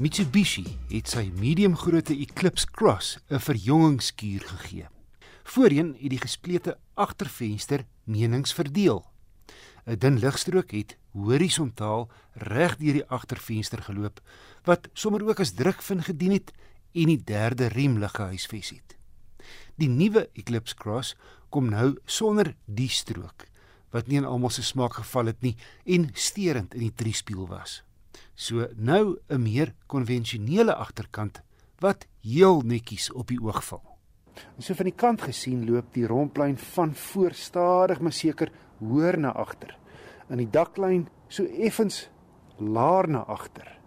Mitsubishi het sy mediumgrootte Eclipse Cross 'n verjongingskuur gegee. Voorheen het die gesplete agtervenster menings verdeel. 'n Dun ligstrook het horisontaal reg deur die agtervenster geloop wat sommer ook as drukvin gedien het en die derde remlig gehuisves het. Die nuwe Eclipse Cross kom nou sonder die strook wat nie aan almal se smaak geval het nie en sterend in die driespieel was. So nou 'n meer konvensionele agterkant wat heel netjies op die oog val. En so van die kant gesien loop die rondplein van voor stadig maar seker hoër na agter. In die daklyn so effens laer na agter.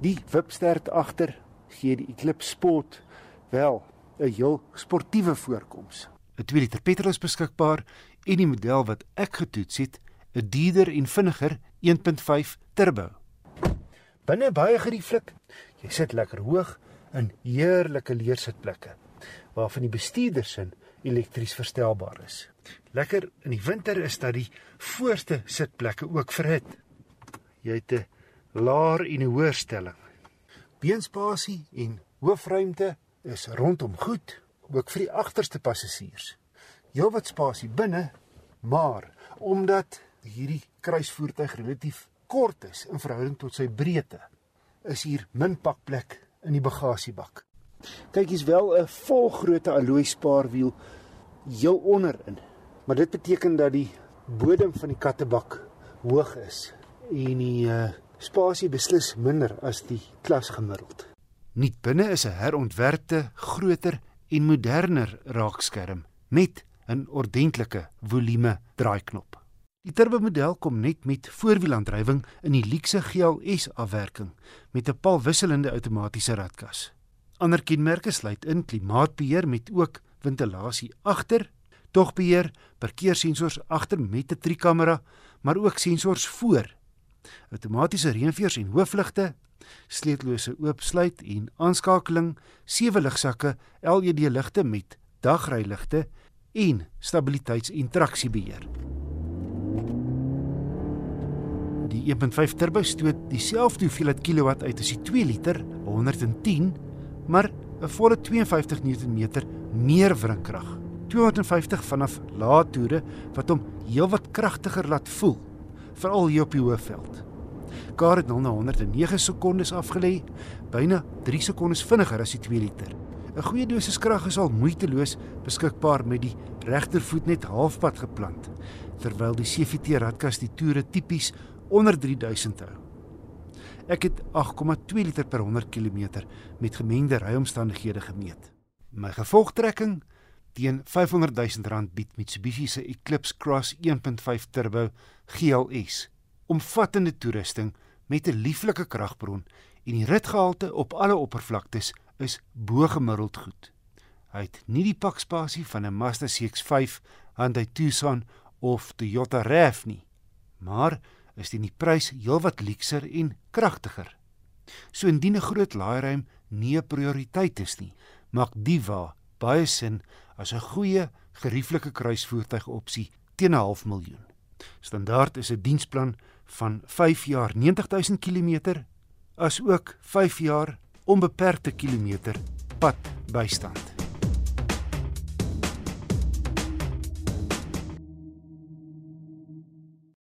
Die wipstert agter gee die Eclipse Sport wel 'n heel sportiewe voorkoms. 'n 2 liter petrol is beskikbaar en die model wat ek getoets het, 'n dieder en vinniger 1.5 turbo. Binne baie gerieflik. Jy sit lekker hoog in heerlike leersitplekke waarvan die bestuurdersin elektries verstelbaar is. Lekker in die winter is dat die voorste sitplekke ook verhit. Jy het 'n laer en 'n hoër stelling. Beenspasie en hoofruimte is rondom goed, ook vir die agterste passasiers. Heelwat spasie binne, maar omdat hierdie kruisvoertuig relatief kort is in verhouding tot sy breedte, is hier min pakplek in die bagasiebak. Kyk, hier's wel 'n volgrootte alloy spaarwiel heel onderin. Maar dit beteken dat die bodem van die kattebak hoog is en die uh, spasie beslis minder as die klas gemiddeld. Nie binne is 'n herontwerpte, groter en moderner raakskerm met 'n ordentlike volume draaiknop. Die turbo model kom net met voorwielaandrywing in die luxe GLS afwerking met 'n palwisselende outomatiese ratkas. Ander kenmerke sluit in klimaatbeheer met ook ventilasie agter, togbeheer, parkeersensors agter met 'n trikamera, maar ook sensors voor. Outomatiese reënveers en hoofligte, sleutellose oopsluit en aanskakeling, sewe ligsakke, LED ligte met dagryligte en stabiliteits- en traksiebeheer. Die 1.5 turbo stoot dieselfde hoeveelheid kilowatt uit as die 2 liter, 110, maar 'n volle 52 Nm meer wringkrag. 250 vanaf lae toere wat hom heelwat kragtiger laat voel, veral hier op die hoofveld. Kar het 0 na 109 sekondes afgelê, byna 3 sekondes vinniger as die 2 liter. 'n Goeie dosis krag is al moeiteloos beskikbaar met die regtervoet net halfpad geplant, terwyl die CVT radkas die toere tipies onder 3000 hou. Ek het 8,2 liter per 100 km met gemengde ryomstandighede gemeet. My gevolgtrekking teen 500 000 rand bied Mitsubishi se Eclipse Cross 1.5 Turbo GLS. Omvattende toerusting met 'n lieflike kragbron en die ritgehalte op alle oppervlaktes is bo-gemiddeld goed. Hy het nie die pakspasie van 'n Mazda CX-5, Hyundai Tucson of Toyota RAV nie, maar is die prys heelwat luukser en kragtiger. So indien 'n groot laairuim nie 'n prioriteit is nie, maak Diva baie sin as 'n goeie gerieflike kruisvoertuig opsie teen 'n half miljoen. Standaard is 'n diensplan van 5 jaar 90000 km as ook 5 jaar onbeperkte kilometer pad bystand.